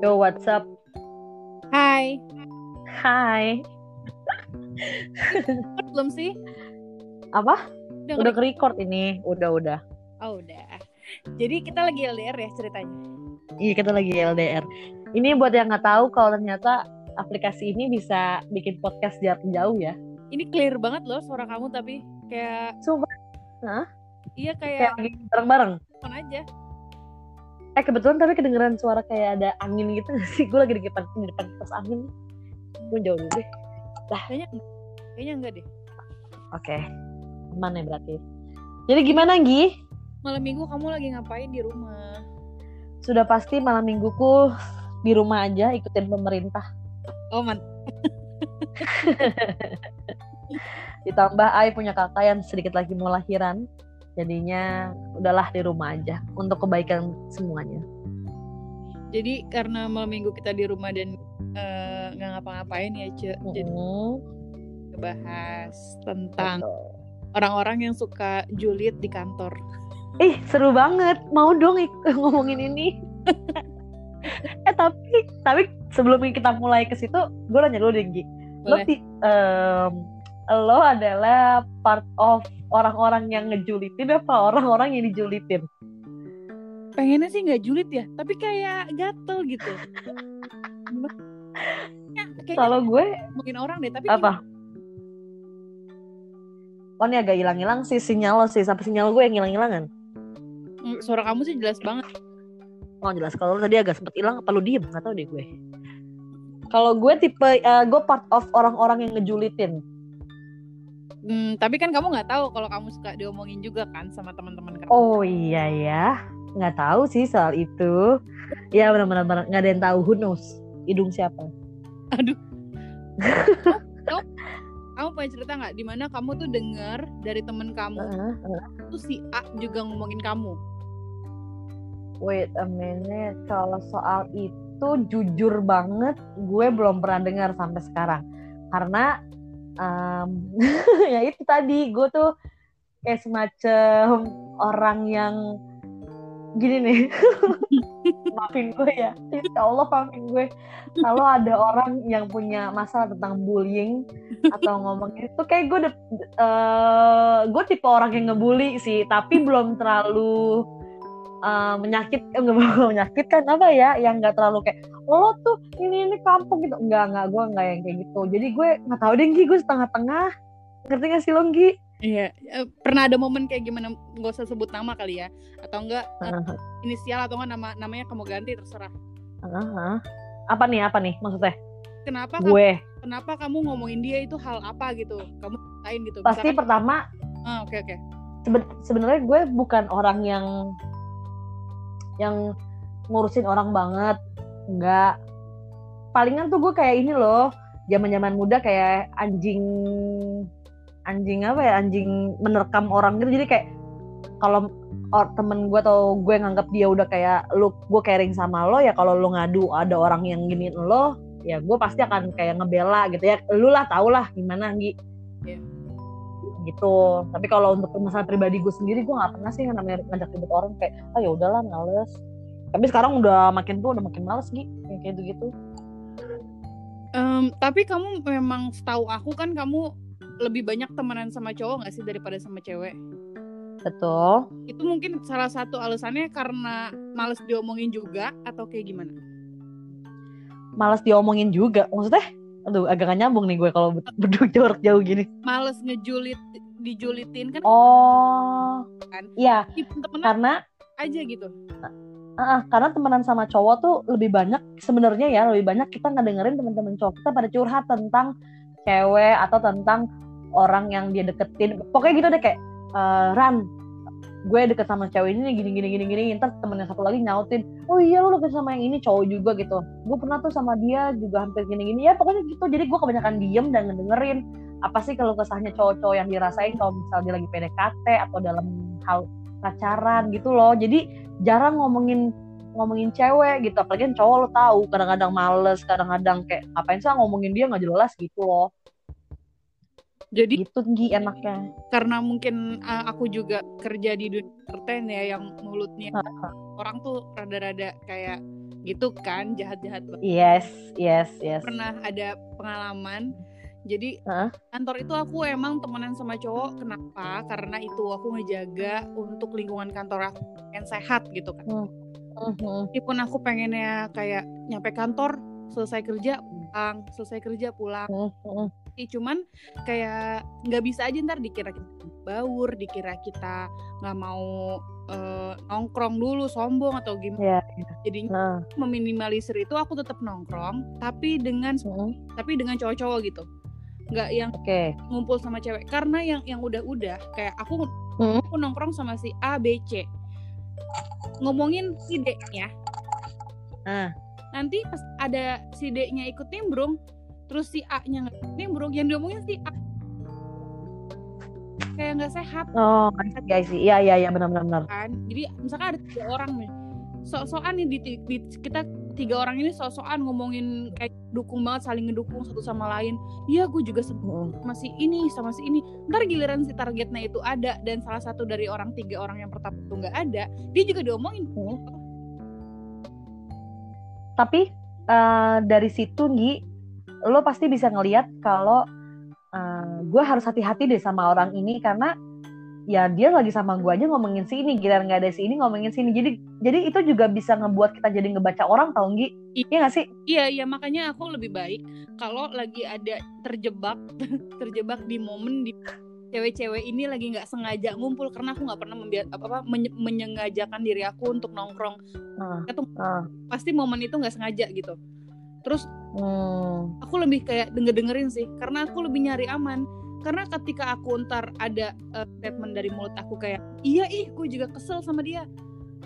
Yo, what's up? Hai, Hai. belum sih? Apa? Udah, Udah nge- ke-record ini. Udah, udah. Oh, udah. Jadi kita lagi LDR ya ceritanya. Iya, kita lagi LDR. Ini buat yang nggak tahu kalau ternyata aplikasi ini bisa bikin podcast jarak jauh ya. Ini clear banget loh suara kamu tapi kayak Sumpah. Hah? iya Kayak kayak bareng-bareng. aja. Eh, kebetulan tapi kedengeran suara kayak ada angin gitu nggak sih? Gue lagi di depan, di depan kipas angin. Gue jauh dulu deh. Kayaknya kayaknya enggak deh. Oke. Aman ya berarti. Jadi gimana, Gi? Malam minggu kamu lagi ngapain di rumah? Sudah pasti malam mingguku di rumah aja ikutin pemerintah. Oh, man. Ditambah Ai punya kakak yang sedikit lagi mau lahiran. Jadinya udahlah di rumah aja untuk kebaikan semuanya. Jadi karena malam minggu kita di rumah dan eh, nggak ngapa-ngapain ya, Ce. Jadi Mm-mm. bahas tentang Betul. orang-orang yang suka julid di kantor. Ih, seru banget. Mau dong ngomongin ini. eh tapi tapi sebelum kita mulai ke situ, gue nanya dulu deh, Gi. Lo, em, lo adalah part of orang-orang yang ngejulitin apa orang-orang yang dijulitin? Pengennya sih nggak julid ya, tapi kayak gatel gitu. Ya, Kalau gue ngomongin orang deh, tapi apa? Oh ini agak hilang-hilang sih sinyal lo sih sampai sinyal gue yang hilang-hilangan. Mm, suara kamu sih jelas banget. Oh jelas kalau tadi agak sempet hilang apa lu diem nggak tahu deh gue. Kalau gue tipe eh, gue part of orang-orang yang ngejulitin. Hmm, tapi kan kamu nggak tahu kalau kamu suka diomongin juga kan sama teman-teman kamu. Oh iya ya, nggak tahu sih soal itu. Ya benar-benar nggak ada yang tahu who knows hidung siapa. Aduh. kamu, kamu punya cerita nggak di mana kamu tuh dengar dari temen kamu Heeh, heeh. tuh si A juga ngomongin kamu. Wait a minute, kalau soal itu jujur banget gue belum pernah dengar sampai sekarang. Karena em, ya itu tadi gue tuh kayak semacam orang yang gini nih. maafin gue ya. Ya Allah maafin gue. Kalau ada orang yang punya masalah tentang bullying atau ngomong itu kayak gue udah eh, gue tipe orang yang ngebully sih, tapi belum terlalu eh, menyakit eh, nggak mau menyakitkan apa ya yang nggak terlalu kayak lo tuh ini ini kampung gitu enggak enggak gue enggak yang kayak gitu jadi gue nggak tahu deh Gi gue setengah-tengah ngerti gak sih lo Gi Iya. Eh, Pernah ada momen kayak gimana? Gak usah sebut nama kali ya, atau enggak eh, inisial atau enggak nama namanya kamu ganti terserah. Heeh. apa nih apa nih maksudnya Kenapa kamu, gue kenapa kamu ngomongin dia itu hal apa gitu? Kamu lain gitu. pasti Misalkan- pertama Ah, oke oke. seben- sebenarnya gue bukan orang yang yang ngurusin orang banget. Enggak palingan tuh gue kayak ini loh zaman-zaman muda kayak anjing anjing apa ya anjing menerkam orang gitu. Jadi kayak kalau temen gue atau gue nganggap dia udah kayak lu gue caring sama lo ya kalau lo ngadu ada orang yang giniin lo ya gue pasti akan kayak ngebela gitu ya. Lu lah tau lah gimana Gi. Iya. Gitu. Tapi kalau untuk masalah pribadi gue sendiri gue nggak pernah sih namanya ngajak ribet orang kayak ah ya udahlah males. Tapi sekarang udah makin tua udah makin males Gi. Yang kayak gitu Em, tapi kamu memang setahu aku kan kamu lebih banyak temenan sama cowok nggak sih daripada sama cewek? betul. Itu mungkin salah satu alasannya karena males diomongin juga atau kayak gimana? males diomongin juga maksudnya aduh agak gak nyambung nih gue kalau ber- berdua jarak jauh gini Males ngejulit dijulitin kan oh Kan. iya karena aja gitu. Ah, karena temenan sama cowok tuh lebih banyak sebenarnya ya lebih banyak kita ngedengerin teman-teman cowok kita pada curhat tentang cewek atau tentang orang yang dia deketin pokoknya gitu deh kayak "Eh, Ran gue deket sama cewek ini gini gini gini gini ntar temennya satu lagi nyautin oh iya lu deket sama yang ini cowok juga gitu. Gue pernah tuh sama dia juga hampir gini gini ya pokoknya gitu. Jadi gue kebanyakan diem dan ngedengerin apa sih kalau kesahnya cowok-cowok yang dirasain kalau misalnya dia lagi PDKT atau dalam hal pacaran gitu loh. Jadi jarang ngomongin ngomongin cewek gitu apalagi kan cowok lo tahu kadang-kadang males kadang-kadang kayak ngapain sih ngomongin dia? Nggak jelas gitu loh Jadi gitu Gi enaknya karena mungkin uh, aku juga kerja di dunia entertain ya yang mulutnya orang tuh rada-rada kayak gitu kan jahat-jahat banget. Yes, yes, yes. pernah ada pengalaman jadi Hah? kantor itu aku emang temenan sama cowok kenapa karena itu aku ngejaga untuk lingkungan kantor aku yang sehat gitu kan Mhm. meskipun aku pengennya kayak nyampe kantor selesai kerja pulang selesai kerja pulang Mhm. Cuman kayak nggak bisa aja ntar dikira kita baur dikira kita nggak mau eh, nongkrong dulu sombong atau gimana Iya. jadi Nah, meminimalisir itu aku tetap nongkrong tapi dengan mhm. tapi dengan cowok-cowok gitu nggak yang Oke. ngumpul sama cewek karena yang yang udah-udah kayak aku Hmm. aku nongkrong sama si A B C ngomongin si D ya Ah. nanti pas ada si D nya ikut nimbrung terus si A nya nimbrung yang diomongin si A. Kayak nggak sehat. Oh, guys, iya iya iya benar-benar benar. kan jadi misalkan ada tiga orang nih sok-sokan nih di, di- di- kita tiga orang ini sok-sokan ngomongin kayak dukung banget saling ngedukung satu sama lain. Iya gue juga si ini sama si ini. Ntar giliran si targetnya itu ada dan salah satu dari orang tiga orang yang pertama itu nggak ada dia juga diomongin. Tapi eh, dari situ Gi, lo pasti bisa ngelihat kalau gue harus hati-hati deh sama orang ini karena ya dia lagi sama gue aja ngomongin si ini, giliran nggak ada si ini ngomongin si ini. Jadi jadi itu juga bisa ngebuat kita jadi ngebaca orang tau Gi? Iya nggak sih? iya iya makanya aku lebih baik kalau lagi ada terjebak terjebak di momen di cewek-cewek ini lagi nggak sengaja ngumpul karena aku nggak pernah membiar apa apa menye- menyengajakan diri aku untuk nongkrong Ah, itu ah. pasti momen itu nggak sengaja gitu terus Hmm. aku lebih kayak denger dengerin sih karena aku lebih nyari aman karena ketika aku ntar ada uh, statement dari mulut aku kayak iya ih gue juga kesel sama dia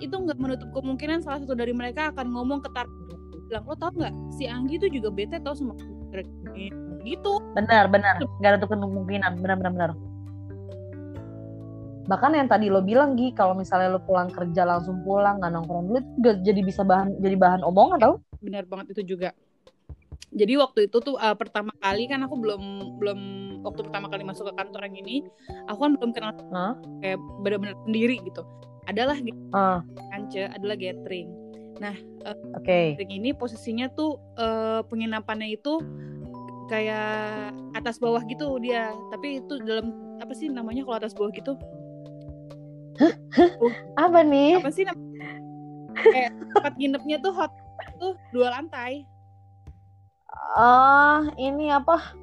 itu nggak menutup kemungkinan salah satu dari mereka akan ngomong ke tar bilang lo tau nggak si Anggi tuh juga bete tau sama gue." gitu Benar, benar. Nggak ada tuh kemungkinan. Benar, benar, benar. Bahkan yang tadi lo bilang Gi, kalau misalnya lo pulang kerja langsung pulang nggak nongkrong dulu, itu juga jadi bisa bahan jadi bahan omongan tau? Benar banget itu juga. Jadi waktu itu tuh uh, pertama kali kan aku belum belum waktu pertama kali masuk ke kantor yang ini aku kan belum kenal Hah? kayak benar-benar sendiri gitu. Adalah Ah, kance adalah gathering. Oke. Gathering ini posisinya tuh eh, penginapannya itu kayak atas bawah gitu dia. Tapi itu dalam apa sih namanya kalau atas bawah gitu? Apa nih? apa sih nam- kayak tempat nginepnya tuh hot tuh dua lantai Ah, ini apa?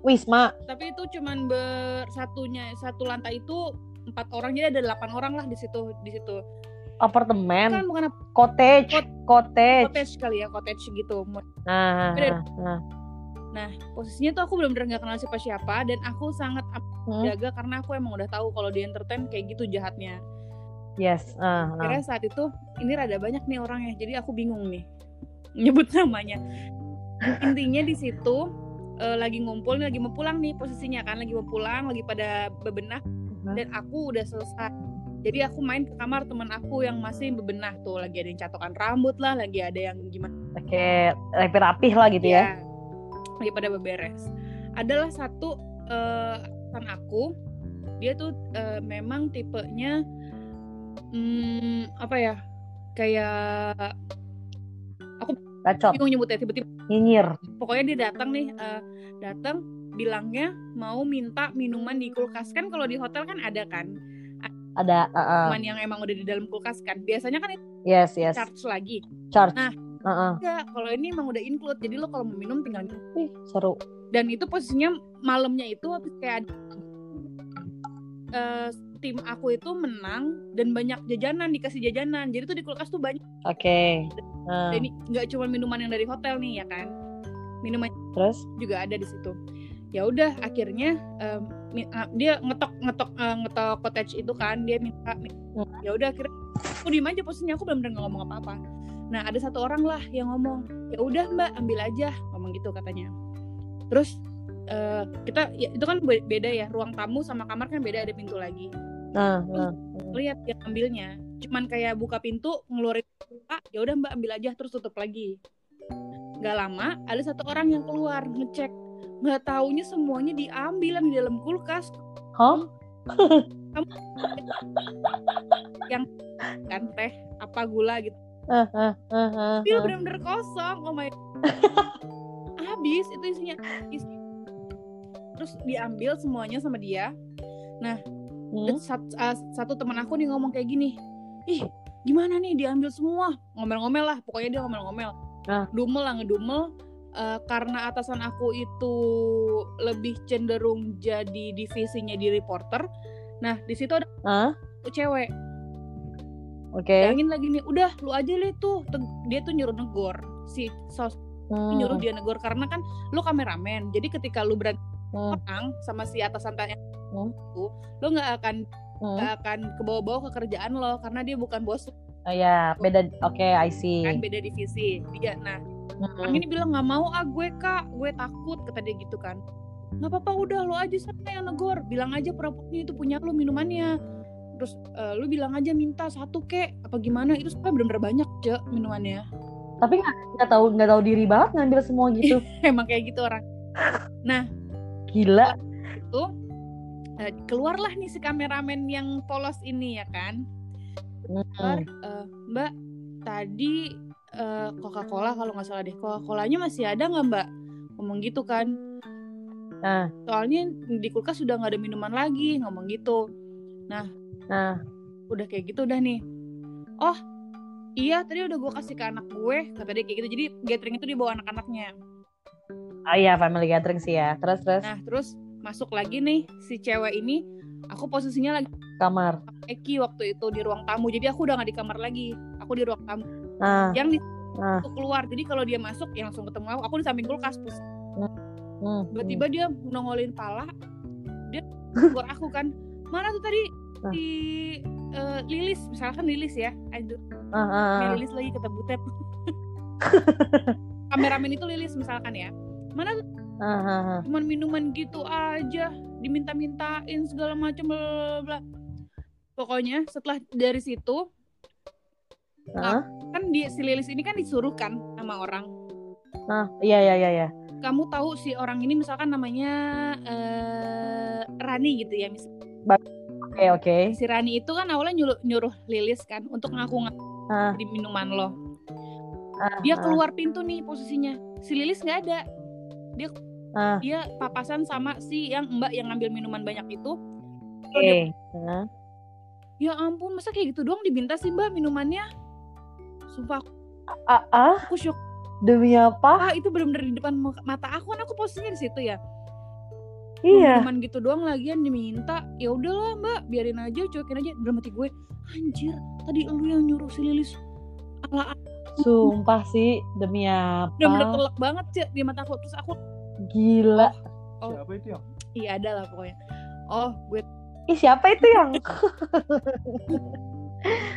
Wisma. tapi itu cuman bersatunya satu lantai itu empat orang jadi ada delapan orang lah di situ di situ Apartemen. kan bukan Cottage. Kot- Cottage. cottage kali ya cottage gitu Nah, Beda. nah, nah posisinya tuh aku belum benar nggak kenal siapa siapa dan aku sangat Hmm, jaga karena aku emang udah tahu kalau di entertain kayak gitu jahatnya Yes. Ah, ah. Akhirnya saat itu ini rada banyak nih orangnya, jadi aku bingung nih nyebut namanya. Intinya di situ eh, lagi ngumpul, lagi mau pulang nih posisinya kan, lagi mau pulang, lagi pada bebenah Mhm. dan aku udah selesai. Jadi aku main ke kamar teman aku yang masih bebenah tuh, lagi ada yang catokan rambut lah, lagi ada yang gimana Kayak rapi-rapih lah gitu ya. ya, lagi pada beberes. Adalah satu teman aku, dia tuh eh, memang tipenya hmm, apa ya? Kayak Bacot, bingung nyebutnya tiba-tiba nyinyir. pokoknya dia datang nih eh, datang bilangnya mau minta minuman di kulkas kan kalau di hotel kan ada kan Ada, ah, ah. minuman yang emang udah di dalam kulkas kan biasanya kan itu yes, yes. charge lagi Charge. Nah. Ah, ah. enggak kalau ini emang udah include jadi lo kalau mau minum tinggal Ih, seru. dan itu posisinya malamnya itu habis kayak eh, tim aku itu menang dan banyak jajanan dikasih jajanan. Jadi tuh di kulkas tuh banyak. Oke. Ah, Dan ini nggak cuma minuman yang dari hotel nih ya kan? Minuman Terus? juga ada di situ. Ya udah akhirnya ah, dia ngetok ngetok eh, ngetok cottage itu kan. Dia minta mi- Hmm. ya udah akhirnya aku diem aja posisinya aku belum pernah ngomong apa apa nah ada satu orang lah yang ngomong ya udah mbak ambil aja. Ngomong gitu katanya. Terus eh, kita ya, itu kan be- beda ya ruang tamu sama kamar kan beda ada pintu lagi Nah, nah. lihat dia ambilnya cuman kayak buka pintu ngeluarin pak ya udah mbak ambil aja terus tutup lagi nggak lama ada satu orang yang keluar ngecek nggak taunya semuanya diambil yang di dalam kulkas Hah? kan teh apa gula gitu Ah, ah, ah, ah, Dia ah. bener-bener kosong. Oh my. Habis itu isinya. Isi. Terus diambil semuanya sama dia. Hmm? Terus sat- uh, satu teman aku nih ngomong kayak gini. Ih, gimana nih diambil semua? Ngomel-ngomel lah. Pokoknya dia ngomel-ngomel. Ah. Dumel lah ngedumel. Uh, karena atasan aku itu lebih cenderung jadi divisinya di reporter. Nah, di situ ada satu cewek. Oke. Bayangin lagi nih, udah lu aja li tuh. Dia tuh nyuruh negor. Si sos Hmm, nyuruh dia negor karena kan lu kameramen. Jadi ketika lu berani hmm, orang sama si atasan tanya Hmm. itu, lu nggak akan hmm. nggak akan kebawa-bawa ke kerjaan lo karena dia bukan bos Oh ya, beda. Oke, I see. kan beda divisi. Dia nah, Hmm. ini bilang nggak mau ah gue kak, gue takut kata dia gitu kan. Nggak apa-apa udah lo aja sana yang negor. Bilang aja perabotnya itu punya lu minumannya. Terus eh, lu bilang aja minta satu kek apa gimana itu sebenarnya bener-bener banyak cek minumannya. Tapi nggak nggak tahu nggak tahu diri banget ngambil semua gitu. Emang kayak gitu orang. Gila. itu eh, keluarlah nih si kameramen yang polos ini ya kan? Keluar eh, mbak tadi eh, Coca-Cola kalau nggak salah deh Coca-Colanya masih ada nggak mbak? Ngomong gitu kan. Nah. soalnya di kulkas sudah nggak ada minuman lagi ngomong gitu. Nah, udah kayak gitu udah nih. Oh iya tadi udah gue kasih ke anak gue kata dia kayak gitu. Jadi gathering itu dibawa anak-anaknya oh iya family gathering sih ya. Terus terus. Nah terus masuk lagi nih si cewek ini aku posisinya lagi kamar. Eki waktu itu di ruang tamu. Jadi aku udah nggak di kamar lagi. Aku di ruang tamu. Nah, yang di nah. aku keluar. Jadi kalau dia masuk ya langsung ketemu aku. Aku di samping kulkas terus. Hmm. tiba-tiba dia nongolin pala. Dia keluar aku kan. Mana tuh tadi? Ah. di eh, Lilis. Misalkan Lilis ya. Aduh. Ah, ah. Ini Lilis lagi kata Butet kameramen itu Lilis misalkan ya mana ah. cuman minuman gitu aja diminta-mintain segala macam bla bla bla pokoknya setelah dari situ Ah, kan di si Lilis ini kan disuruh kan sama orang ah. Iya iya iya iya. kamu tahu si orang ini misalkan namanya eh Rani gitu ya mis Oke oke. si Rani itu kan awalnya nyuruh, nyuruh Lilis kan untuk ngaku-ngaku Ah, di minuman lo dia keluar pintu nih posisinya si Lilis nggak ada Ah. dia papasan sama si yang mbak yang ngambil minuman banyak itu Oke. Ah. ya ampun masa kayak gitu doang diminta sih mbak minumannya sumpah aku, Ah, ah, aku shock demi apa? ah itu bener-bener di depan mata aku kan aku posisinya di situ ya Iya. minuman gitu doang lagian diminta ya udahlah mbak biarin aja cuekin aja dalam hati gue anjir tadi lu yang nyuruh si Lilis ala Sumpah sih demi apa? udah bener telak banget sih di mata aku terus aku Gila. Oh. Siapa itu yang? iya ada lah pokoknya oh gue Ih siapa itu yang?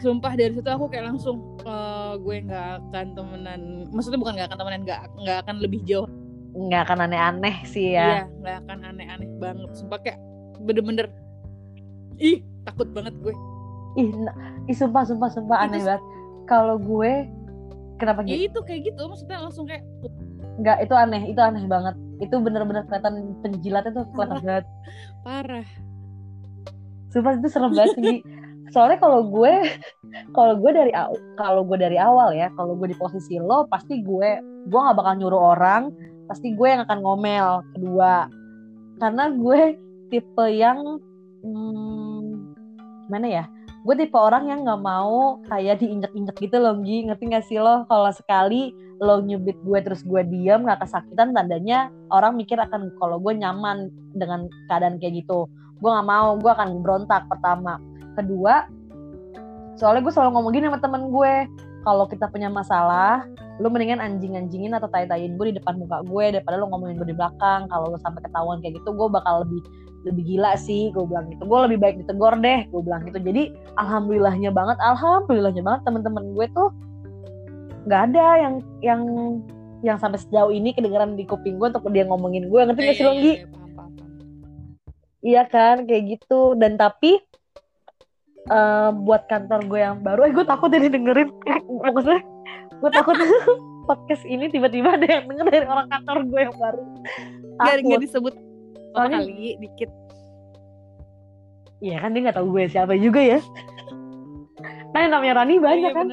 sumpah dari situ aku kayak langsung eh, gue nggak akan temenan maksudnya bukan nggak akan temenan nggak nggak akan lebih jauh Nggak akan aneh-aneh sih ya. iya nggak akan aneh-aneh banget sumpah kayak bener-bener ih takut banget gue Ih, ih sumpah sumpah sumpah aneh banget. Kalau gue kenapa ya gitu? itu kayak gitu maksudnya langsung kayak Nggak, itu aneh, itu aneh banget. Itu bener-bener kelihatan penjilatnya tuh kelihatan banget. parah Sumpah itu serem banget sih. Soalnya kalau gue kalau gue dari kalau gue dari awal ya, kalau gue di posisi lo pasti gue gue nggak bakal nyuruh orang, pasti gue yang akan ngomel kedua. Karena gue tipe yang hmm, gimana ya? Gue tipe orang yang nggak mau kayak diinjek-injek gitu loh, Gi. Ngerti gak sih lo? Kalau sekali lo nyubit gue terus gue diam nggak kesakitan, tandanya orang mikir akan kalau gue nyaman dengan keadaan kayak gitu gue nggak mau gue akan berontak pertama kedua soalnya gue selalu ngomong gini sama temen gue kalau kita punya masalah lu mendingan anjing-anjingin atau tai-taiin gue di depan muka gue daripada lu ngomongin gue di belakang kalau lu sampai ketahuan kayak gitu gue bakal lebih lebih gila sih gue bilang gitu gue lebih baik ditegor deh gue bilang gitu jadi alhamdulillahnya banget alhamdulillahnya banget temen-temen gue tuh nggak ada yang yang yang sampai sejauh ini kedengeran di kuping gue untuk dia ngomongin gue ngerti gak sih Iya, lo iya, Gi? iya. Iya kan kayak gitu dan tapi eh, buat kantor gue yang baru, eh gue takut jadi dengerin maksudnya gue takut podcast ini tiba-tiba ada yang denger dari orang kantor gue yang baru. Nggak Takut. disebut Soalnya- kali dikit Iya kan dia nggak tahu gue siapa juga ya. Nah yang namanya Rani banyak Iya, kan.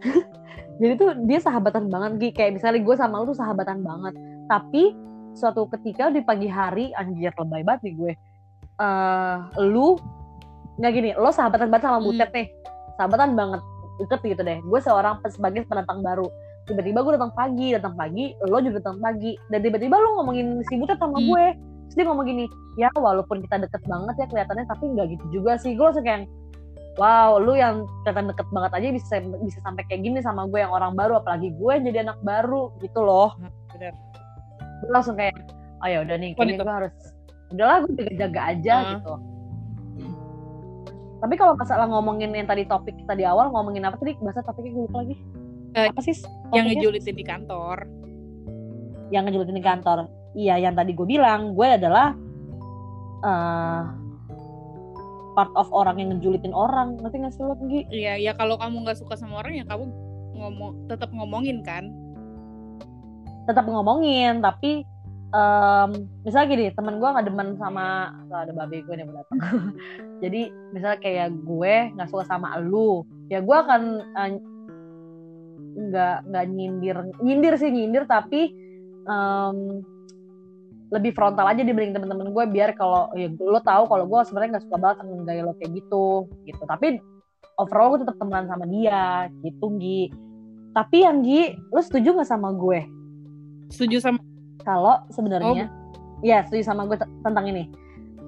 jadi tuh dia sahabatan banget Gi. kayak misalnya gue sama lu tuh sahabatan banget tapi suatu ketika di pagi hari anjir lebay banget nih gue uh, lu nggak gini lo sahabatan banget sama Hmm. Butet nih sahabatan banget deket gitu deh gue seorang sebagai pendatang baru tiba-tiba gue datang pagi datang pagi lo juga datang pagi. Dan tiba-tiba lo ngomongin si Butet sama Hmm. gue. Terus dia ngomong gini ya walaupun kita deket banget ya kelihatannya tapi nggak gitu juga sih. Gue langsung kayak wow lu yang kelihatan deket banget aja bisa bisa sampai kayak gini sama gue yang orang baru apalagi gue yang jadi anak baru gitu loh. Bener. Gue langsung kayak oh ya udah nih kayaknya gue harus udahlah gue jaga-jaga aja Ah. gitu. Tapi kalau masalah ngomongin yang tadi topik kita di awal ngomongin apa tadi? Bahasa topiknya gue lupa lagi Eh, apa sih yang ngejulitin di kantor. Yang ngejulitin di kantor. Iya yang tadi gue bilang gue adalah eh part of orang yang ngejulitin orang. Ngerti gak sih lo? Iya, ya kalau kamu nggak suka sama orang ya kamu ngomong tetap ngomongin kan. tetap ngomongin tapi em, misalnya gini temen gue nggak demen sama tuh ada babe gue nih mau datang jadi misalnya kayak gue nggak suka sama lu ya gue akan eh, nggak nggak nyindir. Nyindir sih nyindir tapi em, lebih frontal aja dibanding temen-temen gue biar kalau ya lo tahu kalau gue sebenarnya nggak suka banget sama gaya lo kayak gitu gitu. Tapi overall gue tetap temenan sama dia gitu Gi. Tapi yang Gi lo setuju nggak sama gue? Setuju sama kalau sebenarnya ya setuju sama gue tentang ini.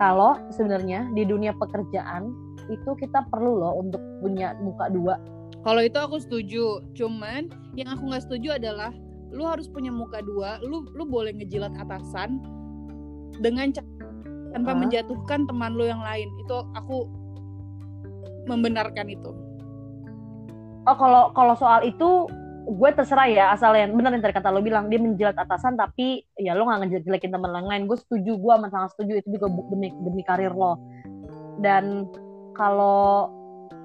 Kalau sebenarnya di dunia pekerjaan itu kita perlu loh untuk punya muka dua Kalau itu aku setuju. Cuman yang aku nggak setuju adalah lu harus punya muka dua. Lu lu boleh ngejilat atasan dengan tanpa Ah. menjatuhkan teman lu yang lain. Itu aku membenarkan itu. oh kalau kalau soal itu gue terserah ya asal yang benar yang tadi kata lo bilang dia menjilat atasan tapi ya lo nggak ngejelek-jelekin teman yang lain gue setuju gue amat sangat setuju itu juga demi demi karir lo dan kalau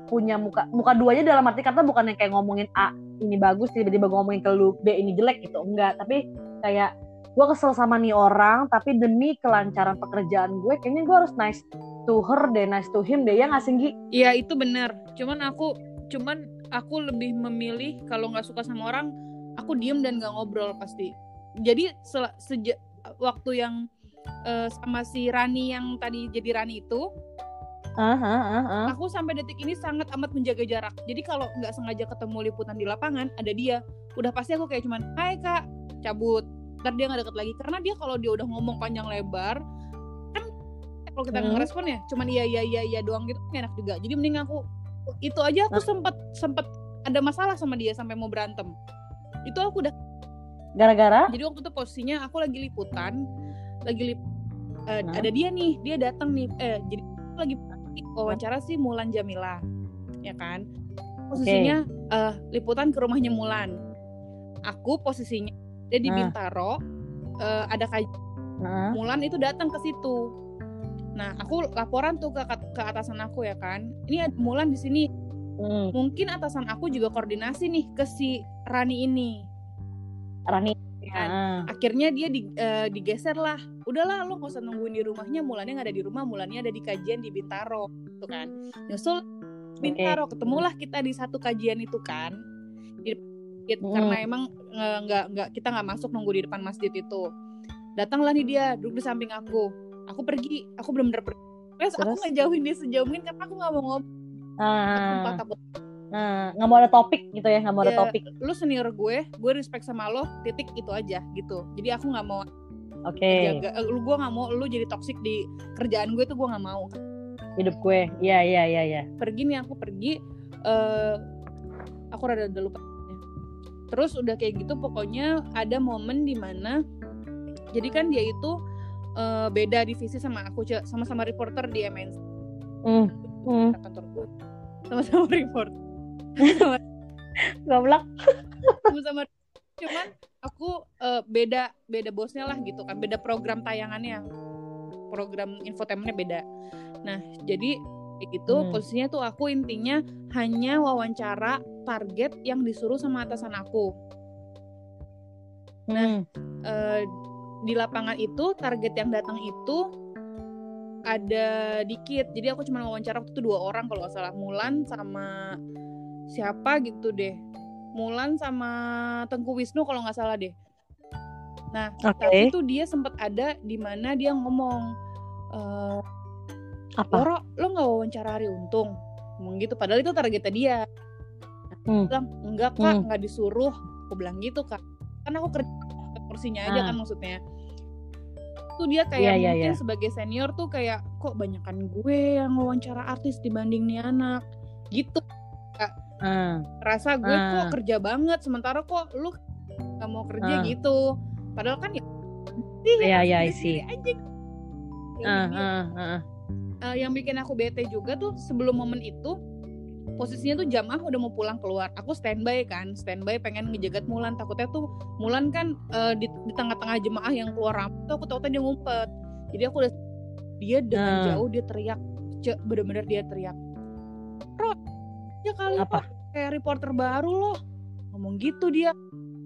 punya muka muka duanya dalam arti kata bukan yang kayak ngomongin A ini bagus tiba-tiba ngomongin ke lu B ini jelek gitu enggak tapi kayak gue kesel sama nih orang tapi demi kelancaran pekerjaan gue kayaknya gue harus nice to her deh nice to him deh ya nggak sih Gi? Iya itu benar. Cuman aku cuman aku lebih memilih kalau nggak suka sama orang aku diem dan nggak ngobrol pasti. Jadi sejak waktu yang eh, sama si Rani yang tadi jadi Rani itu Ah, ah, ah, ah. aku sampai detik ini sangat amat menjaga jarak. Jadi kalau nggak sengaja ketemu liputan di lapangan, ada dia, udah pasti aku kayak cuman, Hai kak, cabut. Ntar dia nggak deket lagi. Karena dia kalau dia udah ngomong panjang lebar, kan kalau kita Hmm. ngerespon ya, cuman iya iya iya iya doang gitu, enak juga. Jadi mending aku itu aja aku Nah. sempet sempet ada masalah sama dia sampai mau berantem. Itu aku udah. gara-gara Jadi waktu itu posisinya aku lagi liputan, lagi lip, eh, Nah. ada dia nih, dia datang nih, eh jadi aku lagi wawancara sih Mulan Jamila, ya kan? Posisinya eh, liputan ke rumahnya Mulan. Aku posisinya dia di. Bintaro, eh, ada kaj Heeh. Mulan itu datang ke situ. Nah, aku laporan tuh ke, ke atasan aku ya kan. Ini ada Mulan di sini. Hmm, Mungkin atasan aku juga koordinasi nih ke si Rani ini. Rani Kan? Ah, akhirnya dia di, eh, digeser lah udahlah lo gak usah nungguin di rumahnya mulannya nggak ada di rumah mulannya ada di kajian di Bintaro gitu kan. Nyusul Bintaro ketemulah kita di satu kajian itu kan. Di masjid. Mm. karena emang eh, nggak nggak kita nggak masuk nunggu di depan masjid itu. Datanglah nih dia duduk di samping aku. Aku pergi aku bener-bener pergi. Terus aku ngejauhin dia sejauh mungkin karena aku nggak mau ngobrol ah, takut ah, nggak mau ada topik gitu ya nggak mau ada Ya, topik. lu senior gue gue respect sama lo titik itu aja gitu. Jadi aku nggak mau oke. jaga eh, lu gue nggak mau lu jadi toksik di kerjaan gue tuh gue nggak mau. Hidup gue. Iya iya iya iya. Pergi nih aku pergi eh aku rada udah lupa. Terus udah kayak gitu pokoknya ada momen di mana jadi kan dia itu eh, beda divisi sama aku sama-sama reporter di MNC hmm. Hmm. kantor gue sama-sama reporter goblok. Sama-sama cuman aku eh, beda beda bosnya lah gitu kan. Beda program tayangannya. Program infotainmentnya beda. Nah jadi kayak gitu Hmm. posisinya tuh aku intinya hanya wawancara target yang disuruh sama atasan aku. Nah Eh, di lapangan itu target yang datang itu ada dikit. Jadi aku cuma wawancara waktu itu dua orang kalau nggak salah. Mulan sama siapa gitu deh Mulan sama Tengku Wisnu kalau nggak salah deh. Nah, Oke. tapi tuh dia sempat ada di mana dia ngomong eh Apa? Loro, lo nggak wawancara Ari Untung? Ngomong gitu, padahal itu targetnya dia. Hmm. Dia bilang, enggak kak, Hmm. nggak disuruh. Aku bilang gitu kak. Kan aku kerja porsinya aja Ah. kan maksudnya. Tuh dia kayak Iya, iya, mungkin iya. sebagai senior tuh kayak, kok banyakan gue yang wawancara artis dibanding nih anak. Gitu. Hmm. Rasa gue Ah. kok kerja banget, sementara kok lu nggak mau kerja Ah. gitu. Padahal kan ya, Iya, iya, aja. Ya udah, ah, ah. eh, yang bikin aku bete juga tuh sebelum momen itu posisinya tuh jamaah udah mau pulang keluar aku standby kan standby pengen ngejagat Mulan takutnya tuh Mulan kan eh, di, di tengah-tengah jemaah yang keluar ramai tuh aku takutnya dia ngumpet jadi aku udah dia dengan Hmm. jauh dia teriak bener-bener dia teriak Ro ya kali Apa? kok kayak reporter baru loh. Ngomong gitu dia.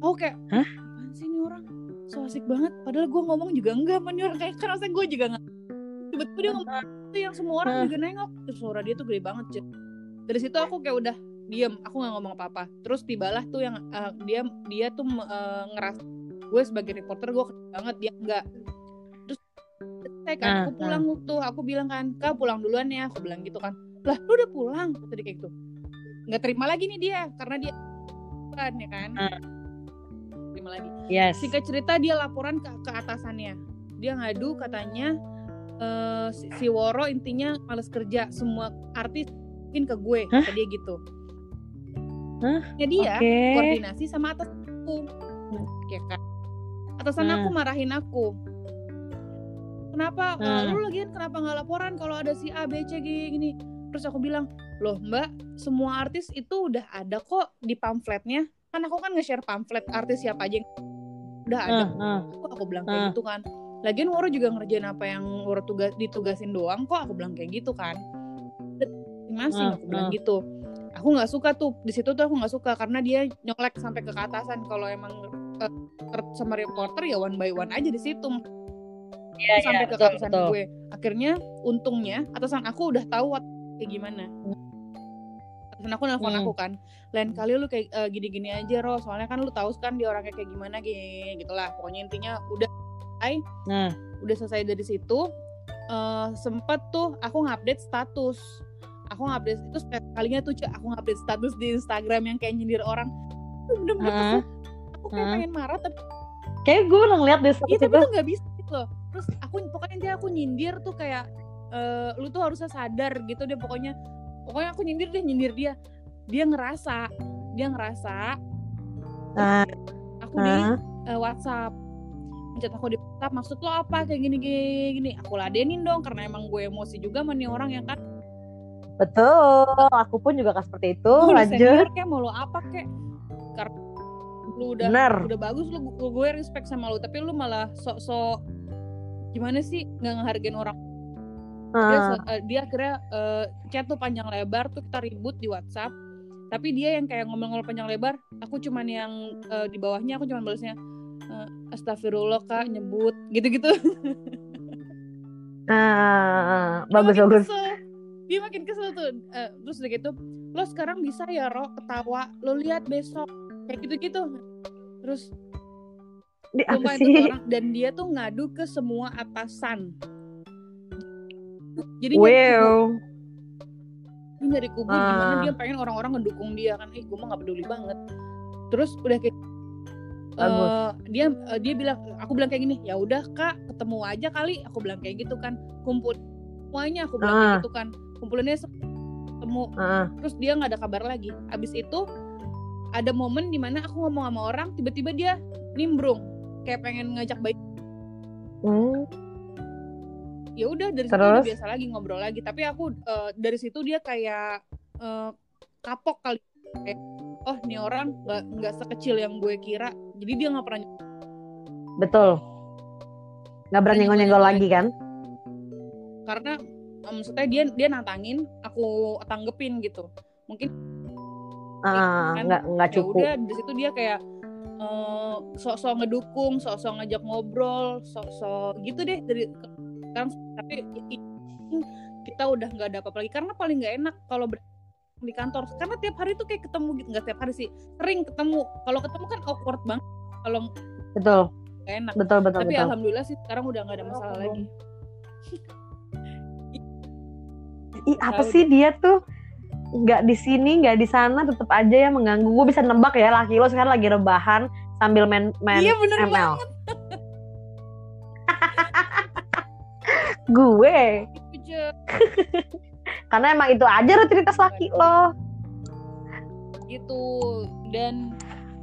Oh kayak Hah? apaan sih ini orang? So asik banget. Padahal gue ngomong juga enggak orang. Kayak kan rasanya gue juga nggak tiba-tiba dia ngomong itu yang semua orang juga nengok. Terus suara dia tuh gede banget Cek. dari situ aku kayak udah diem. Aku nggak ngomong apa-apa. Terus tibalah tuh yang eh, dia dia tuh eh, ngerasa gue sebagai reporter gue banget. Dia enggak terus saya kan Ah, aku pulang tuh aku bilang kan kak pulang duluan ya. Aku bilang gitu kan. Lah lu udah pulang? Tadi kayak gitu nggak terima lagi nih dia karena dia kan ya kan Ah. terima lagi Yes. singkat cerita dia laporan ke, ke atasannya dia ngadu katanya eh, si, si Woro intinya males kerja semua artis mungkin ke gue kata dia gitu Hah? ya dia Oke. koordinasi sama atas aku ya kan atasan Hmm. aku marahin aku kenapa Hmm. lu lagian kenapa nggak laporan kalau ada si A B C gini, gini terus aku bilang loh mbak semua artis itu udah ada kok di pamfletnya. Kan aku kan nge-share pamflet artis siapa aja yang udah ada. Ah, ah. kok aku bilang kayak gitu kan. Lagian Woro juga ngerjain apa yang Woro tugas ditugasin doang kok aku bilang kayak gitu kan. Masing Ah, aku bilang ah. gitu. Aku nggak suka tuh di situ tuh aku nggak suka karena dia nyolek sampai ke atasan kalau emang ter- sama reporter ya one by one aja di situ. Iya, iya, sampai ke betul, atasan betul. gue. Akhirnya untungnya atasan aku udah tahu kayak gimana atasan aku nelfon Hmm. aku kan lain kali lu kayak eh, gini-gini aja Ro soalnya kan lu tahu kan dia orangnya kayak gimana gini gitulah pokoknya intinya udah Nah, udah selesai dari situ eh sempet tuh aku ngupdate status aku ngupdate itu kalinya tuh Cek, aku ngupdate status di Instagram yang kayak nyindir orang bener-bener kesel. aku kayak Heeh. pengen marah tapi kayak gue pernah ngeliat deh iya tapi itu. tuh nggak bisa gitu loh terus aku pokoknya dia aku nyindir tuh kayak eh, lu tuh harusnya sadar gitu deh pokoknya pokoknya aku nyindir deh nyindir dia dia ngerasa dia ngerasa Nah, aku di ah. eh, WhatsApp mencet aku di WhatsApp maksud lo apa kayak gini gini gini aku ladenin dong karena emang gue emosi juga nih orang ya kan betul. Aku pun juga kan seperti itu. Lu Lanjut. senior kayak mau lo apa kek karena lu udah Bener. udah bagus lu gu- gue respect sama lu tapi lu malah sok-sok gimana sih nggak ngehargain orang dia, eh, dia akhirnya eh, chat tuh panjang lebar tuh kita ribut di WhatsApp. Tapi dia yang kayak ngomong-ngomong panjang lebar aku cuman yang eh, di bawahnya aku cuman balasnya eh, astagfirullah kak nyebut gitu-gitu. Ah, Dia bagus makin bagus. kesel. dia makin kesel tuh. Eh, terus udah gitu lo sekarang bisa ya Ro ketawa? Lo lihat besok. Kayak gitu-gitu. Terus Di apa sih? orang. Dan dia tuh ngadu ke semua atasan jadi Wow. dia nyari kubu gimana Ah. dia pengen orang-orang ngedukung dia kan eh gue mah gak peduli banget terus udah kayak Bagus. eh, dia eh, dia bilang aku bilang kayak gini ya udah kak ketemu aja kali aku bilang kayak gitu kan kumpul semuanya aku bilang kayak Ah. gitu kan kumpulinnya se- ketemu Ah, terus dia nggak ada kabar lagi abis itu ada momen di mana aku ngomong sama orang tiba-tiba dia nimbrung kayak pengen ngajak baik hmm, ya udah dari situ udah biasa lagi ngobrol lagi tapi aku eh, dari situ dia kayak eh, kapok kali kayak oh nih orang nggak nggak sekecil yang gue kira jadi dia nggak pernah betul. Nggak berani nyenggol lagi kan? karena eh, maksudnya dia dia nantangin aku tanggepin gitu mungkin kan? nggak nggak ya cukup. udah di situ dia kayak eh, sok-sok ngedukung sok-sok ngajak ngobrol sok-sok gitu deh dari sekarang tapi kita udah nggak ada apa-apa lagi. Karena paling nggak enak kalau ber- di kantor. Karena tiap hari tuh kayak ketemu gitu. Nggak tiap hari sih. Sering ketemu. Kalau ketemu kan awkward banget. Kalau betul. nggak enak. Betul betul tapi betul. alhamdulillah sih sekarang udah nggak ada masalah Oh, lagi. Ih, apa sih dia tuh? Nggak di sini nggak di sana tetap aja ya mengganggu. Gue bisa nebak ya laki lo sekarang lagi rebahan sambil main main iya bener ML banget gue? Karena emang itu aja rutinitas laki lo. Gitu. Dan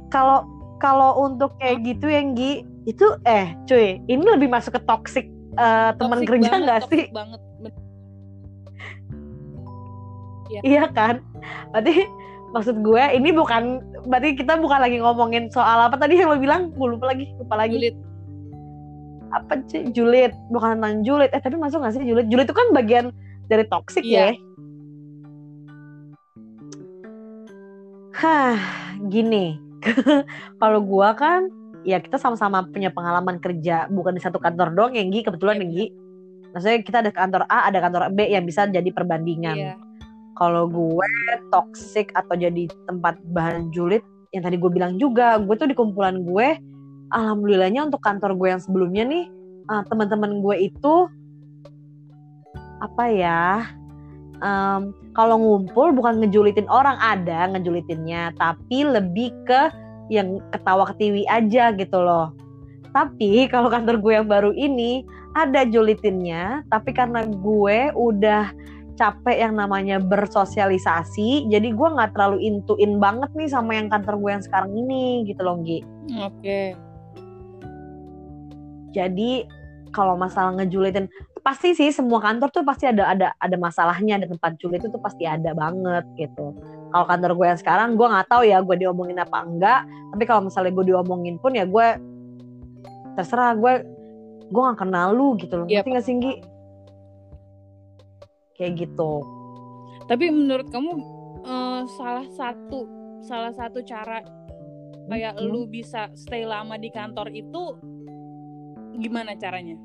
kalau kalau untuk kayak gitu yang Gi itu eh cuy ini lebih masuk ke toxic eh, teman kerja nggak sih? banget Ben- iya. Kan? Berarti maksud gue ini bukan berarti kita bukan lagi ngomongin soal apa tadi yang lo bilang? Gue lupa lagi lupa lagi. Julid. Apa sih julid. Bukan tentang julid. Eh tapi masuk gak sih julid? Julid itu kan bagian dari toxic Iya. ya. Hah gini. Kalau gua kan ya kita sama-sama punya pengalaman kerja. Bukan di satu kantor doang yang Gi. Kebetulan Iya, yang Gi. maksudnya kita ada kantor A ada kantor B yang bisa jadi perbandingan. Iya. kalau gue toxic atau jadi tempat bahan julid yang tadi gue bilang juga gue tuh di kumpulan gue alhamdulillahnya untuk kantor gue yang sebelumnya nih eh, teman-teman gue itu apa ya em, kalau ngumpul bukan ngejulitin orang ada ngejulitinnya tapi lebih ke yang ketawa ketiwi aja gitu loh. Tapi kalau kantor gue yang baru ini ada julitinnya tapi karena gue udah capek yang namanya bersosialisasi jadi gue nggak terlalu intuin banget nih sama yang kantor gue yang sekarang ini gitu loh Gi. Oke jadi kalau masalah ngejulitin pasti sih semua kantor tuh pasti ada ada ada masalahnya ada tempat julid itu tuh pasti ada banget gitu. Kalau kantor gue yang sekarang gue nggak tahu ya gue diomongin apa enggak. Tapi kalau misalnya gue diomongin pun ya gue terserah gue gue nggak kenal lu gitu loh. Iya, ngerti nggak sih Gi? kayak gitu. tapi menurut kamu eh, salah satu salah satu cara kayak Hmm. lu bisa stay lama di kantor itu gimana caranya?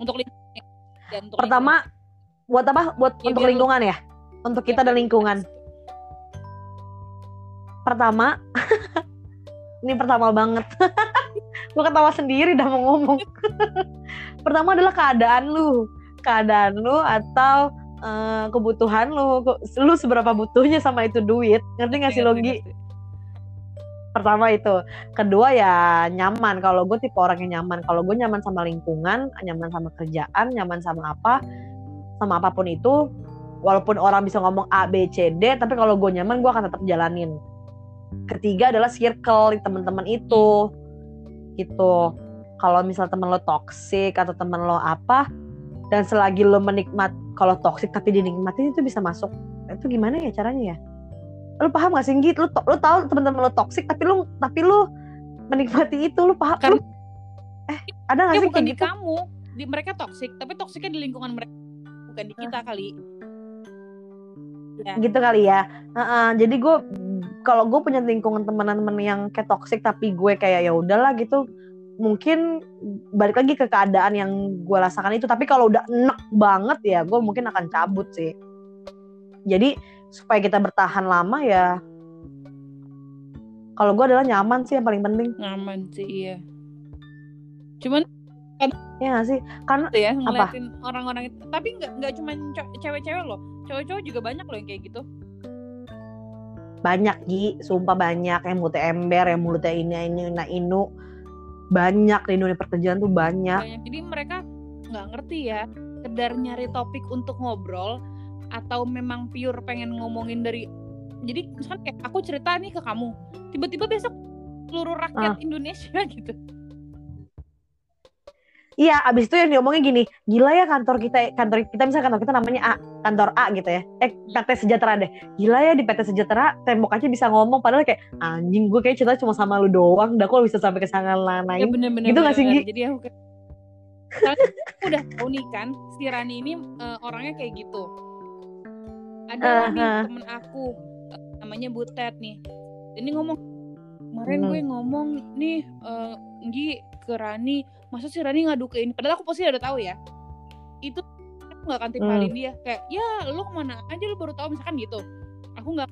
Untuk lingkungan dan untuk pertama buat apa? Buat Ya, untuk lingkungan ya? Untuk kita dan lingkungan. pertama ini pertama banget. Gue ketawa sendiri dah mau ngomong. Pertama adalah keadaan lu. Keadaan lu atau eh, kebutuhan lu. Lu seberapa butuhnya sama itu duit. Ngerti gak sih Ngerti, Logi? ngerti. Pertama itu. Kedua ya nyaman. Kalau gue tipe orang yang nyaman. Kalau gue nyaman sama lingkungan nyaman sama kerjaan nyaman sama apa sama apa pun itu walaupun orang bisa ngomong A B C D tapi kalau gue nyaman gue akan tetap jalanin. Ketiga adalah circle teman-teman itu. Gitu. Kalau misal temen lo toxic atau temen lo apa dan selagi lo menikmat kalau toxic tapi dinikmatin itu bisa masuk. Itu gimana ya caranya ya lu paham gak sih Git? lu to- lu tahu teman-teman lo toxic tapi lu tapi lu menikmati itu lu paham. Karena- lu, eh ada gak ya sih bukan di gitu? kamu. Di mereka toksik tapi toksiknya di lingkungan mereka bukan di kita kali. Ya gitu kali ya. Heeh, jadi gue kalau gue punya lingkungan teman-teman yang kayak toxic tapi gue kayak ya udahlah gitu mungkin balik lagi ke keadaan yang gue rasakan itu. Tapi kalau udah enek banget ya gue mungkin akan cabut sih. Jadi supaya kita bertahan lama ya. Kalau gue adalah nyaman sih yang paling penting. Nyaman sih iya. Cuman ya gak sih? Karena tuh ya ngeliatin orang-orang itu. Tapi nggak nggak cuma ce- cewek-cewek loh. Cowok-cowok juga banyak loh yang kayak gitu. Banyak Gi. Sumpah banyak. Yang mulutnya ember yang mulutnya ini ini nah inu. Banyak di dunia pekerjaan tuh banyak. Banyak. Jadi mereka nggak ngerti ya sekedar nyari topik untuk ngobrol atau memang pure pengen ngomongin dari jadi misalkan kayak aku cerita nih ke kamu tiba-tiba besok seluruh rakyat Indonesia gitu Iya, abis itu yang diomongin gini, gila ya kantor kita, kantor kita misalnya kantor kita namanya A, kantor A gitu ya, eh PT Sejahtera deh, gila ya di PT Sejahtera tembok aja bisa ngomong, padahal kayak anjing gue kayak cerita cuma sama lu doang, dah kok bisa sampai ke sana ya lain. bener-bener Gitu nggak sih, bener-bener. Gi? jadi aku aku udah tahu nih kan si Rani ini eh, orangnya kayak gitu ada Aha. nih temen aku eh, namanya Butet nih. Ini ngomong kemarin Hmm. gue ngomong nih eh, Nggi ke Rani masa si Rani ngadu ke ini padahal aku pasti udah tahu ya. Itu aku nggak akan timpalin dia. Kayak ya lu ke mana aja lu baru tahu misalkan gitu. Aku nggak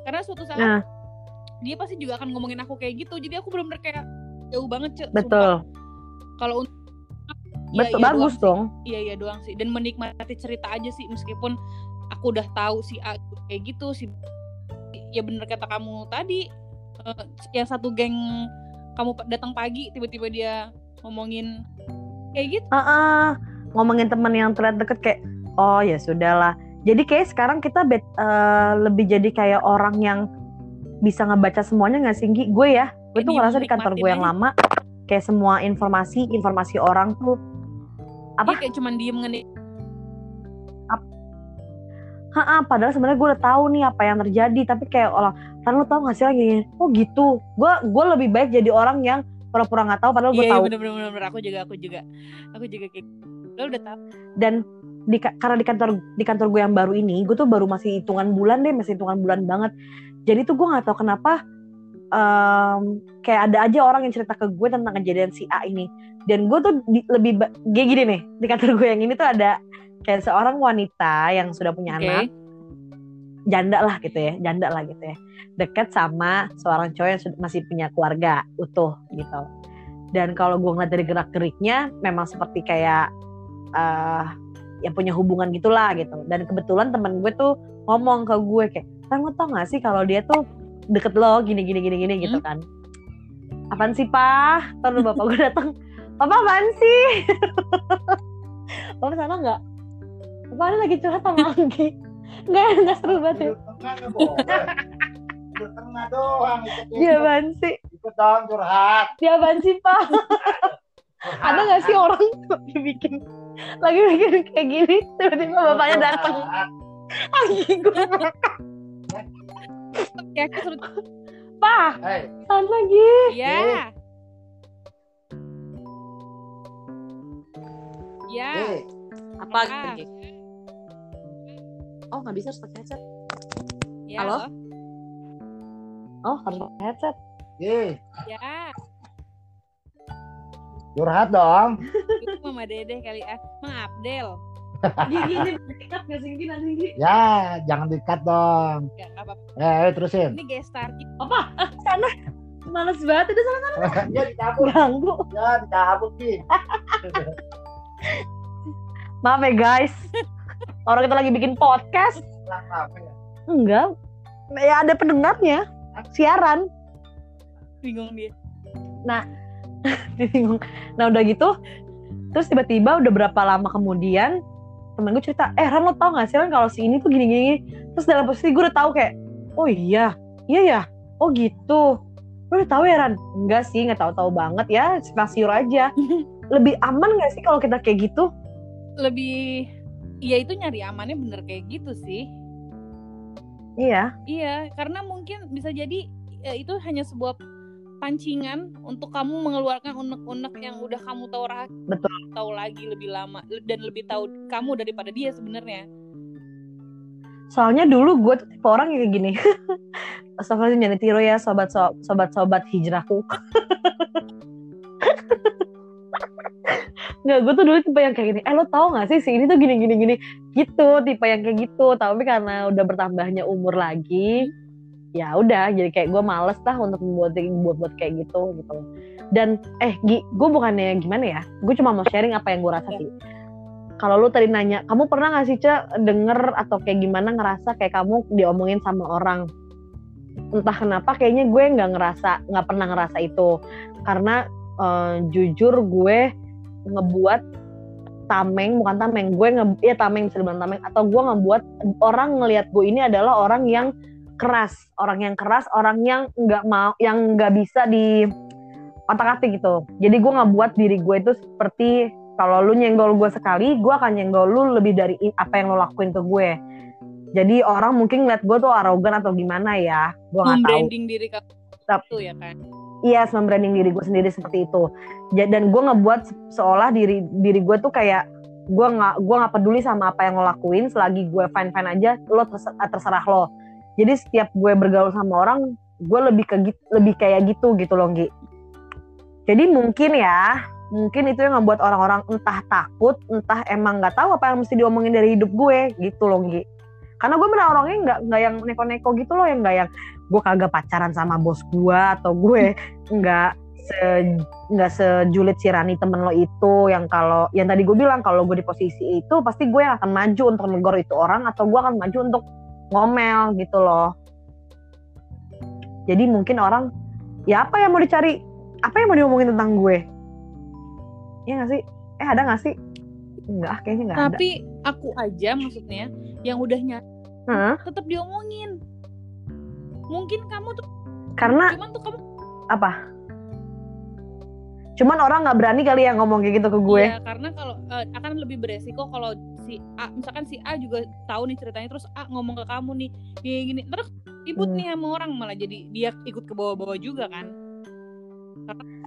karena suatu saat Nah. dia pasti juga akan ngomongin aku kayak gitu. Jadi aku benar-benar kayak jauh banget cek betul. Kalau untuk betul iya bagus doang sih. dong. Iya iya doang sih. Dan menikmati cerita aja sih meskipun aku udah tahu si A kayak gitu si ya bener kata kamu tadi eh, yang satu geng kamu datang pagi tiba-tiba dia ngomongin kayak gitu Ah, ah. ngomongin teman yang terlihat deket kayak oh ya sudahlah jadi kayak sekarang kita bet, eh, lebih jadi kayak orang yang bisa ngebaca semuanya nggak sih Gi? gue ya gue tuh ngerasa di kantor gue yang aja. lama kayak semua informasi informasi orang tuh Apa? Dia kayak cuman diem ngenik Ha, padahal sebenarnya gue udah tahu nih apa yang terjadi. Tapi kayak orang kan lu tahu nggak sih lagi oh gitu. Gue gue lebih baik jadi orang yang pura-pura nggak tahu padahal gue iya iya tahu. bener bener bener. Aku juga aku juga. Aku juga kayak lo udah tahu. Dan di karena di kantor di kantor gue yang baru ini gue tuh baru masih hitungan bulan deh masih hitungan bulan banget. Jadi tuh gue nggak tahu kenapa em, kayak ada aja orang yang cerita ke gue tentang kejadian si A ini. Dan gue tuh di- lebih kayak gini nih di kantor gue yang ini tuh ada kayak seorang wanita yang sudah punya Oke. anak janda lah gitu ya janda lah gitu ya. Dekat sama seorang cowok yang masih punya keluarga utuh gitu. Dan kalau gue ngeliat dari gerak geriknya memang seperti kayak eh yang punya hubungan gitulah gitu. Dan kebetulan temen gue tuh ngomong ke gue kayak kan lo tau gak sih kalau dia tuh deket lo gini gini gini gini gitu kan. Apaan sih pak terus bapak gue datang papa apaan sih? Papa sana nggak ini lagi curhat sama Anggi nggak nggak seru banget ya. Sudut tengah doang. Apaan sih? Ikut dong curhat. dia apaan sih pak? Ada nggak sih orang lagi bikin lagi bikin kayak gini tiba-tiba bapaknya datang? Anggi gue ya aku suruh pak tahan lagi ya ya hei. apa? Gitu oh nggak bisa harus pakai headset ya Halo? loh. oh harus pakai headset Hei, ya curhat dong. itu mama dede kali ah mang Abdel gini gini dekat nggak sih gini nanti Ya, jangan dikat dong. Gak apa Eh, ayo terusin. ini guest star kita apa Ah, sana males banget itu sana ya dicabut. ganggu Ya dicabut, Ki. maaf ya guys orang kita lagi bikin podcast? Ya? enggak. Ya ada pendengarnya. Siaran. Bingung dia. Bingung. Nah udah gitu terus tiba-tiba udah berapa lama kemudian temen gue cerita eh Ran lo tau gak sih Ran kalau si ini tuh gini gini terus dalam posisi gue udah tahu kayak oh iya. Iya ya? Oh gitu. Lo udah tahu ya Ran? Enggak sih nggak tahu-tahu banget ya. Simpang siur aja. Lebih aman gak sih kalau kita kayak gitu? Lebih ya itu nyari amannya bener kayak gitu sih. Iya. Iya karena mungkin bisa jadi ya, itu hanya sebuah pancingan untuk kamu mengeluarkan unek-unek yang udah kamu tahu Betul. tahu lagi lebih lama dan lebih tahu kamu daripada dia sebenarnya. Soalnya dulu gue tuh tipe orang yang kayak gini. Astagfirullahaladzim jangan ditiru ya sobat sobat sobat hijrahku Nggak, gue tuh dulu tipe yang kayak gini Eh lo tau gak sih si ini tuh gini gini gini Gitu, tipe yang kayak gitu Tapi karena udah bertambahnya umur lagi Ya udah, jadi kayak gue males lah untuk membuat buat buat kayak gitu gitu Dan eh Gi, gue bukannya gimana ya Gue cuma mau sharing apa yang gue rasa sih kalau lu tadi nanya, kamu pernah gak sih Cek denger atau kayak gimana ngerasa kayak kamu diomongin sama orang? Entah kenapa kayaknya gue nggak ngerasa, nggak pernah ngerasa itu. Karena eh, jujur gue ngebuat tameng, bukan tameng, gue nge, ya tameng bisa dibilang tameng, atau gue ngebuat orang ngelihat gue ini adalah orang yang keras, orang yang keras, orang yang nggak mau, yang nggak bisa di otak atik gitu. Jadi gue ngebuat diri gue itu seperti kalau lu nyenggol gue sekali, gue akan nyenggol lu lebih dari apa yang lu lakuin ke gue. Jadi orang mungkin ngeliat gue tuh arogan atau gimana ya, gue nggak tahu. membranding diri kamu itu ya kan Iya, membranding diri gue sendiri seperti itu. Dan gue ngebuat se- seolah diri diri gue tuh kayak gue nggak gue nggak peduli sama apa yang lo lakuin, selagi gue fine fine aja, lo terse- terserah lo. Jadi setiap gue bergaul sama orang, gue lebih ke lebih kayak gitu gitu loh, Gi. Jadi mungkin ya, mungkin itu yang ngebuat orang-orang entah takut, entah emang nggak tahu apa yang mesti diomongin dari hidup gue, gitu loh, Gi. karena gue bener orangnya nggak nggak yang neko-neko gitu loh yang nggak yang gue kagak pacaran sama bos gue atau gue. Nggak se nggak sejulit si Rani temen lo itu yang kalau yang tadi gue bilang kalau gue di posisi itu pasti gue yang akan maju untuk negor itu orang atau gue akan maju untuk ngomel gitu loh. Jadi mungkin orang ya apa yang mau dicari apa yang mau diomongin tentang gue? Iya gak sih? Eh ada gak sih? Enggak kayaknya nggak ada. Tapi aku aja maksudnya yang udah nyata Hah? tetap diomongin. Mungkin kamu tuh karena cuman tuh kamu apa cuman orang nggak berani kali ya ngomong kayak gitu ke gue Iya, karena kalau eh, akan lebih beresiko kalau si A misalkan si A juga tahu nih ceritanya terus A ngomong ke kamu nih gini gini terus ribut Hmm. nih sama orang malah jadi dia ikut ke bawah-bawah juga kan.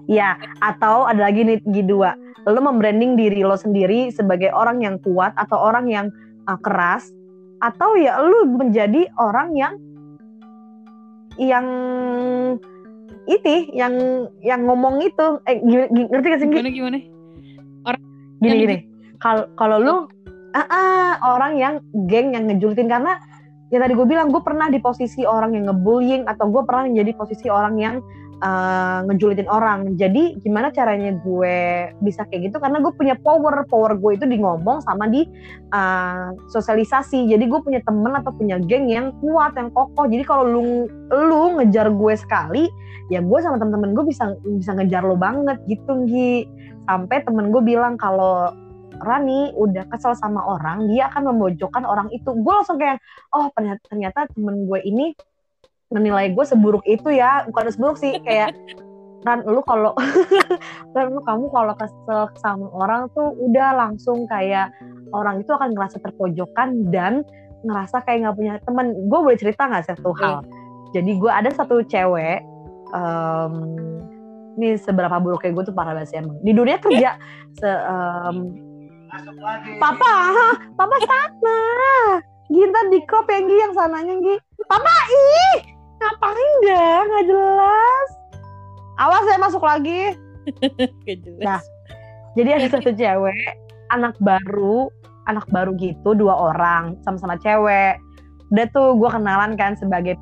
Ya, atau ada lagi nih dua. Lo membranding diri lo sendiri sebagai orang yang kuat atau orang yang uh, keras atau ya lo menjadi orang yang yang ini yang yang ngomong itu eh gini- gini- ngerti gak sih Gi? Gimana gimana? gini yang gini kalau kalau lu ah, ah, orang yang geng yang ngejulitin karena ya tadi gue bilang gue pernah di posisi orang yang ngebullying atau gue pernah menjadi posisi orang yang eh, ngejulitin orang. Jadi gimana caranya gue bisa kayak gitu? Karena gue punya power. Power gue itu di ngomong sama di eh, sosialisasi. Jadi gue punya temen atau punya geng yang kuat yang kokoh. Jadi kalau lu lu ngejar gue sekali ya gue sama temen-temen gue bisa bisa ngejar lo banget gitu Gi. Sampai temen gue bilang kalau Rani udah kesel sama orang dia akan memojokkan orang itu. Gue langsung kayak oh ternyata, ternyata temen gue ini menilai gue seburuk itu ya bukan seburuk sih kayak Ran lu kalau Ran lu kamu kalau kesel sama orang tuh udah langsung kayak orang itu akan ngerasa terpojokan dan ngerasa kayak nggak punya temen gue boleh cerita nggak satu hal jadi gue ada satu cewek em, ini seberapa buruknya gue tuh parah banget sih emang di dunia kerja se, lagi. Papa, papa sana. Ginta di crop ya Gi yang sananya Gi. Papa ih, ngapain dah nggak jelas. Awas saya masuk lagi. Jelas. Nah. Jadi ada satu cewek, anak baru, anak baru gitu dua orang sama-sama cewek. Udah tuh gue kenalan kan sebagai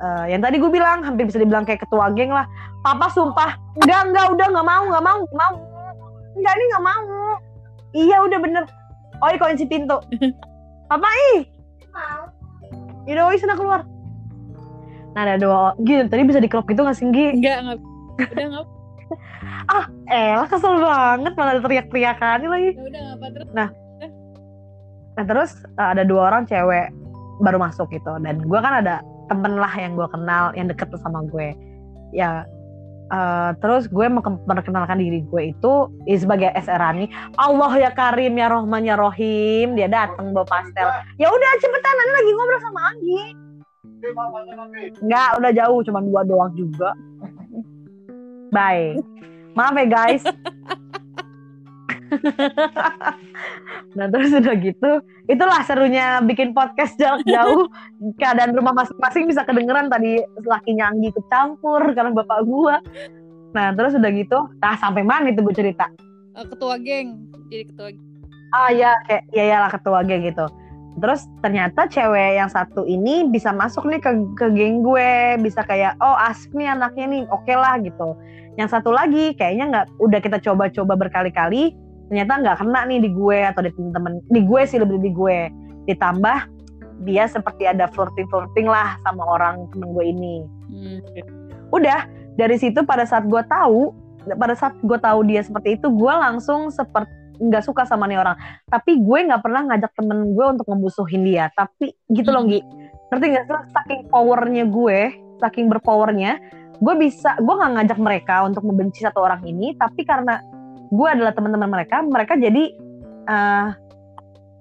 eh, yang tadi gue bilang hampir bisa dibilang kayak ketua geng lah. Papa sumpah, enggak enggak udah nggak mau nggak mau nggak mau. Enggak ini nggak mau. Iya udah bener. Oh ini kunci pintu. Papa ih. Yaudah Oi sana keluar. Nah ada dua gitu tadi bisa di crop gitu nggak sih Gi? Enggak, enggak. Udah enggak. Eh lah kesel banget malah ada teriak-teriakan lagi. Ya udah apa terus. Nah terus uh, ada dua orang cewek baru masuk gitu dan gue kan ada temen lah yang gue kenal yang deket tuh sama gue ya uh, terus gue mem- memperkenalkan diri gue itu ya, sebagai SR Rani Allah ya Karim ya Rohman ya Rohim dia datang bawa pastel ya udah cepetan nanti lagi ngobrol sama Anggi Oke, mamanya nanti. nggak udah jauh cuma dua doang juga. Bye. Maaf ya guys. Nah terus udah gitu itulah serunya bikin podcast jarak jauh. Keadaan rumah masing-masing bisa kedengeran tadi lakinya Anggi kecampur karena bapak gua. Nah terus udah gitu nah sampai mana itu gue cerita? Eh, ketua geng. Jadi ketua ah ya kayak ya ya lah ketua geng gitu terus ternyata cewek yang satu ini bisa masuk nih ke ke geng gue. Bisa kayak oh asik nih anaknya nih oke lah gitu. Yang satu lagi kayaknya nggak udah kita coba-coba berkali-kali ternyata nggak kena nih di gue atau di temen-temen di gue sih lebih di gue. Ditambah dia seperti ada flirting flirting lah sama orang temen gue ini. Hmm. udah dari situ pada saat gue tahu pada saat gue tahu dia seperti itu gue langsung seperti nggak suka sama nih orang. Tapi gue nggak pernah ngajak temen gue untuk ngemusuhin dia. Tapi gitu loh. Gi. Ngerti nggak sih? Saking powernya gue saking berpowernya gue bisa gue nggak ngajak mereka untuk membenci satu orang ini. Tapi karena gue adalah teman-teman mereka mereka jadi eh,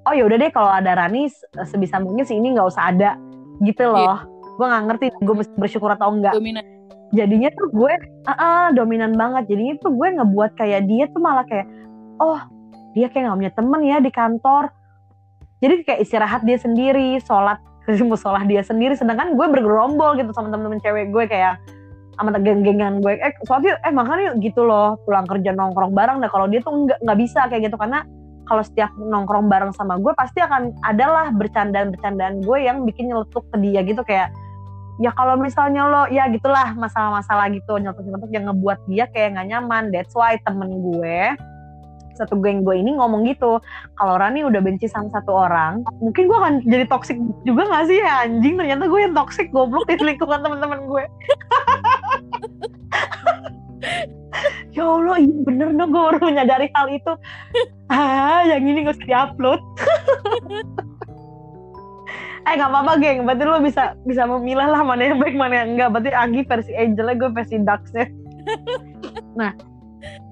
oh ya udah deh kalau ada Rani se- sebisa mungkin sih ini nggak usah ada gitu loh. Gue nggak ngerti gue mesti bersyukur atau enggak. Dominan. jadinya tuh gue ah ah, dominan banget. Jadinya tuh gue ngebuat kayak dia tuh malah kayak oh dia kayak nggak punya temen ya di kantor. Jadi kayak istirahat dia sendiri sholat musola dia sendiri. Sedangkan gue bergerombol gitu sama temen-temen cewek gue kayak sama geng-gengan gue. Eh sholat yuk eh makan yuk gitu loh. Pulang kerja nongkrong bareng. Dah kalau dia tuh nggak nggak bisa kayak gitu. Karena kalau setiap nongkrong bareng sama gue pasti akan adalah bercandaan-bercandaan gue yang bikin nyeletuk ke dia gitu. Kayak ya kalau misalnya lo ya gitulah masalah-masalah gitu. Nyeletuk-nyeletuk yang ngebuat dia kayak nggak nyaman. That's why temen gue satu geng gue ini ngomong gitu kalau Rani udah benci sama satu orang mungkin gue akan jadi toxic juga gak sih? Ya anjing ternyata gue yang toxic goblok di lingkungan teman-teman gue. Ya Allah iya bener dong gue baru menyadari hal itu. Ah yang ini gak usah diupload. Eh nggak apa-apa geng. Berarti lo bisa bisa memilah lah mana yang baik mana yang enggak berarti Agi versi Angelnya gue versi Daxnya nah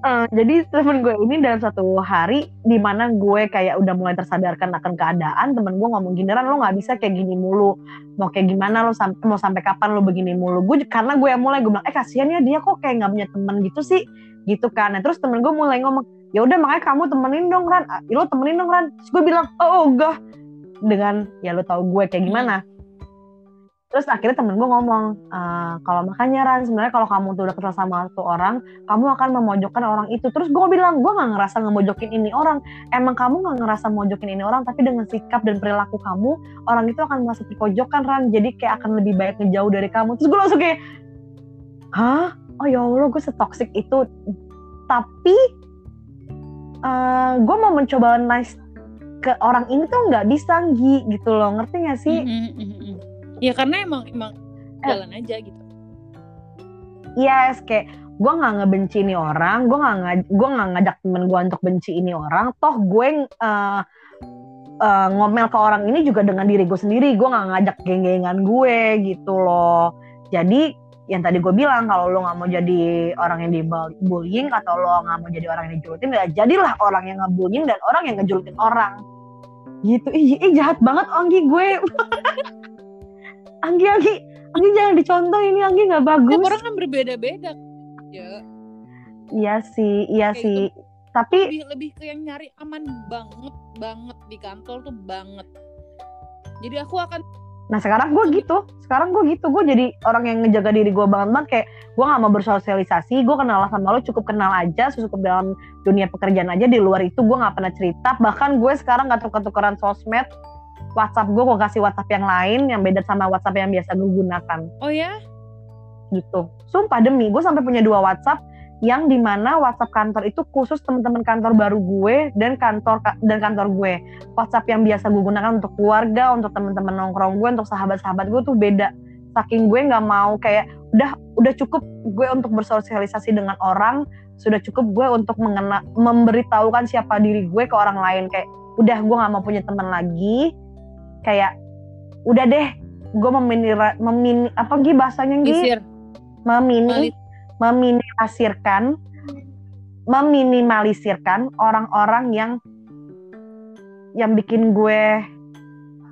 uh, jadi temen gue ini dalam satu hari di mana gue kayak udah mulai tersadarkan akan keadaan temen gue ngomong gini lo nggak bisa kayak gini mulu. Mau kayak gimana lo sam mau sampai kapan lo begini mulu? Gue karena gue yang mulai gue bilang eh kasihan ya dia kok kayak nggak punya temen gitu sih. Gitu kan. Nah, terus temen gue mulai ngomong ya udah makanya kamu temenin dong Ran. Lo temenin dong Ran. Gue bilang oh enggak. Dengan ya lo tau gue kayak gimana terus akhirnya temen gue ngomong e, kalau makanya Ran sebenarnya kalau kamu tuh udah kenal sama satu orang kamu akan memojokkan orang itu. Terus gue bilang gue nggak ngerasa ngemojokin ini orang. Emang kamu nggak ngerasa mojokin ini orang tapi dengan sikap dan perilaku kamu orang itu akan merasa terpojokkan Ran. Jadi kayak akan lebih baik ngejauh dari kamu. Terus gue langsung kayak hah? Oh ya Allah gue setoksik itu. Tapi uh, gue mau mencoba nice ke orang ini tuh nggak bisa Gi gitu loh. Ngerti gak sih? Mm -hmm, Ya karena emang emang eh. jalan aja gitu. Yes kayak gue nggak ngebenci ini orang, gue nggak gue nggak ngajak temen gue untuk benci ini orang, toh gue uh, uh, ngomel ke orang ini juga dengan diri gue sendiri, gue nggak ngajak geng-gengan gue gitu loh. Jadi yang tadi gue bilang kalau lo nggak mau jadi orang yang dibullying atau lo nggak mau jadi orang yang dijulutin ya jadilah orang yang ngebullying dan orang yang ngejulutin orang gitu ih, ih jahat banget Anggi gue Anggi Anggi. Anggi jangan dicontoh ini Anggi nggak bagus. ya, orang kan berbeda-beda. Ya. Iya sih iya Kayak sih. gitu. tapi lebih lebih ke yang nyari aman banget banget di kantor tuh banget. Jadi aku akan Nah sekarang gue gitu, sekarang gue gitu, gue jadi orang yang ngejaga diri gue banget banget. Kayak gue gak mau bersosialisasi, gue kenal sama lo cukup kenal aja, cukup dalam dunia pekerjaan aja. Di luar itu gue gak pernah cerita, bahkan gue sekarang gak tuker-tukeran sosmed, WhatsApp gue gue kasih WhatsApp yang lain yang beda sama WhatsApp yang biasa gue gunakan. Oh ya? Gitu. Sumpah demi, gue sampai punya dua WhatsApp yang di mana WhatsApp kantor itu khusus teman-teman kantor baru gue dan kantor dan kantor gue. WhatsApp yang biasa gue gunakan untuk keluarga, untuk teman-teman nongkrong gue, untuk sahabat-sahabat gue tuh beda. Saking gue nggak mau kayak udah udah cukup gue untuk bersosialisasi dengan orang, sudah cukup gue untuk mengena, memberitahukan siapa diri gue ke orang lain kayak udah gue nggak mau punya teman lagi, kayak udah deh gue memini memini apa gih bahasanya gih memini meminimalisirkan meminimalisirkan orang-orang yang yang bikin gue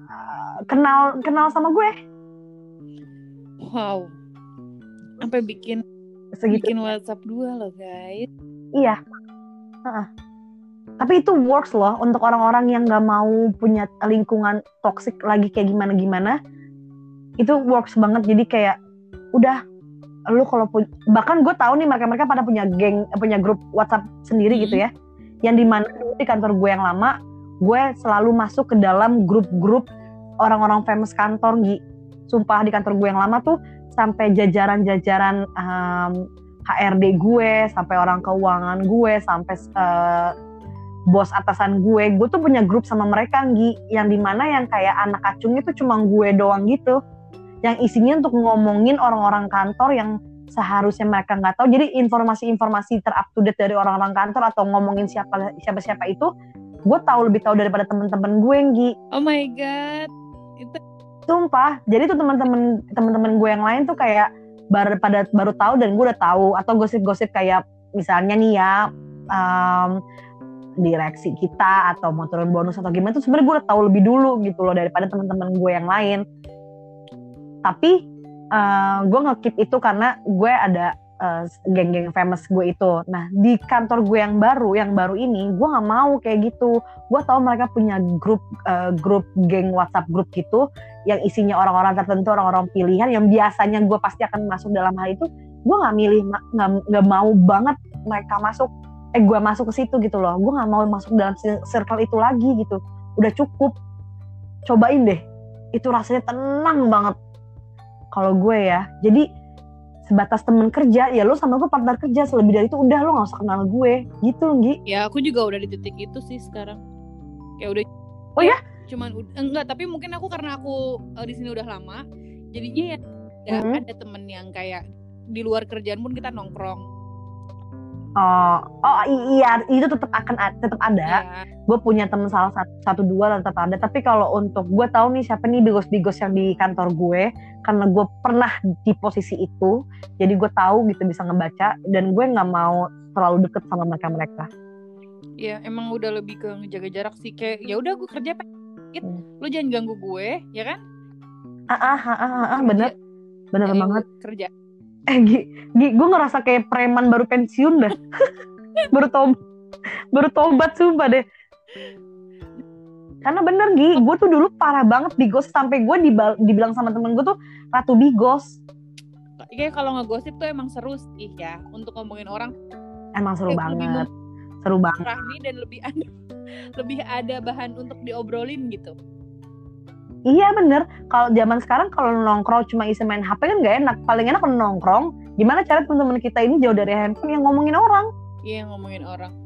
uh, kenal kenal sama gue. Wow. Sampai bikin Segitu. bikin WhatsApp dua loh, guys. Iya. Uh -uh. Tapi itu works loh untuk orang-orang yang nggak mau punya lingkungan toxic lagi kayak gimana-gimana. Itu works banget. Jadi kayak udah lu kalau bahkan gue tahu nih mereka mereka pada punya geng punya grup WhatsApp sendiri gitu hmm. gitu ya yang di mana di kantor gue yang lama gue selalu masuk ke dalam grup-grup orang-orang famous kantor Gi sumpah di kantor gue yang lama tuh sampai jajaran-jajaran um, HRD gue sampai orang keuangan gue sampai uh, bos atasan gue gue tuh punya grup sama mereka Gi yang di mana yang kayak anak acungnya tuh cuma gue doang gitu yang isinya untuk ngomongin orang-orang kantor yang seharusnya mereka nggak tahu. Jadi informasi-informasi terupdate dari orang-orang kantor atau ngomongin siapa siapa siapa itu, gue tahu lebih tahu daripada teman-teman gue Gi. Oh my god, itu sumpah. Jadi tuh teman-teman teman-teman gue yang lain tuh kayak baru pada baru tahu dan gue udah tahu atau gosip-gosip kayak misalnya nih ya um, direksi kita atau mau turun bonus atau gimana tuh sebenarnya gue udah tahu lebih dulu gitu loh daripada teman-teman gue yang lain tapi uh, gue ngekip itu karena gue ada uh, geng-geng famous gue itu. Nah di kantor gue yang baru, yang baru ini, gue nggak mau kayak gitu. Gue tahu mereka punya grup uh, grup geng WhatsApp grup gitu, yang isinya orang-orang tertentu, orang-orang pilihan, yang biasanya gue pasti akan masuk dalam hal itu. Gue nggak milih, nggak mau banget mereka masuk. Eh gue masuk ke situ gitu loh. Gue nggak mau masuk dalam ci- circle itu lagi gitu. Udah cukup. Cobain deh. Itu rasanya tenang banget. Kalau gue ya. Jadi sebatas temen kerja ya lo sama gue partner kerja. Selebih dari itu udah lo nggak usah kenal gue. Gitu Gi. Ya aku juga udah di titik itu sih sekarang. Kayak udah. Oh ya? cuman enggak tapi mungkin aku karena aku eh, di sini udah lama jadinya ya nggak Mhm. ada temen yang kayak di luar kerjaan pun kita nongkrong oh oh iya itu tetap akan tetap ada. Ya gue punya temen salah satu, satu dua tetap ada. Tapi kalau untuk gue tahu nih siapa nih bigos-bigos yang di kantor gue karena gue pernah di posisi itu jadi gue tahu gitu bisa ngebaca dan gue nggak mau terlalu deket sama mereka mereka ya emang udah lebih ke ngejaga jarak sih kayak ya udah gue kerja Pak. It, Hmm. lu jangan ganggu gue ya kan? Ah ah ah ah, ah, ah, bener bener Ya, banget. kerja eh Gi, Gi gue ngerasa kayak preman baru pensiun dah. Baru tobat baru tobat sumpah deh. Karena bener Gi gue tuh dulu parah banget bigos sampai gue dibal- dibilang sama temen gue tuh ratu bigos kayak kalau ngegosip tuh emang seru sih ya. Untuk ngomongin orang. Emang seru lebih banget. seru banget. Rahmi dan lebih ada lebih ada bahan untuk diobrolin gitu Iya bener, kalau zaman sekarang kalau nongkrong cuma isi main HP kan gak enak. Paling enak kalau nongkrong, gimana cara teman-teman kita ini jauh dari handphone yang ngomongin orang. iya ngomongin orang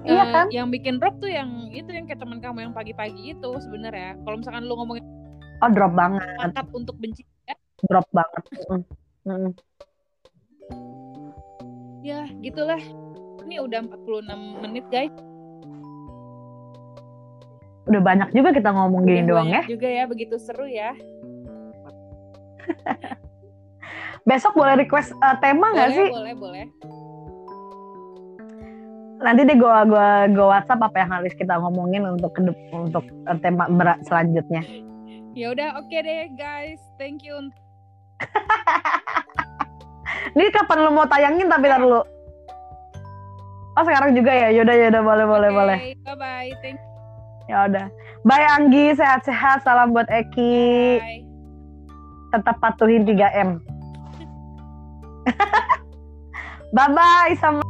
Iya Eh, kan? yang bikin drop tuh yang itu yang kayak teman kamu yang pagi-pagi itu sebenarnya kalau misalkan lu ngomongin Oh drop banget, pakat untuk benci ya, drop banget. Mm. Mm. ya gitulah ini udah 46 menit guys Udah banyak juga kita ngomong gini doang ya. juga ya begitu seru ya Besok boleh request eh, tema nggak sih? boleh boleh Nanti deh gue gua, gua WhatsApp apa yang harus kita ngomongin untuk untuk eh, tema berat selanjutnya. ya udah oke deh guys thank you Ini kapan lo mau tayangin tapi ntar dulu. Oh sekarang juga ya? Yaudah yaudah boleh boleh boleh. bye bye thank you Ya udah. Bye Anggi, sehat-sehat. Salam buat Eki. bye Tetap patuhin 3M. Bye bye sama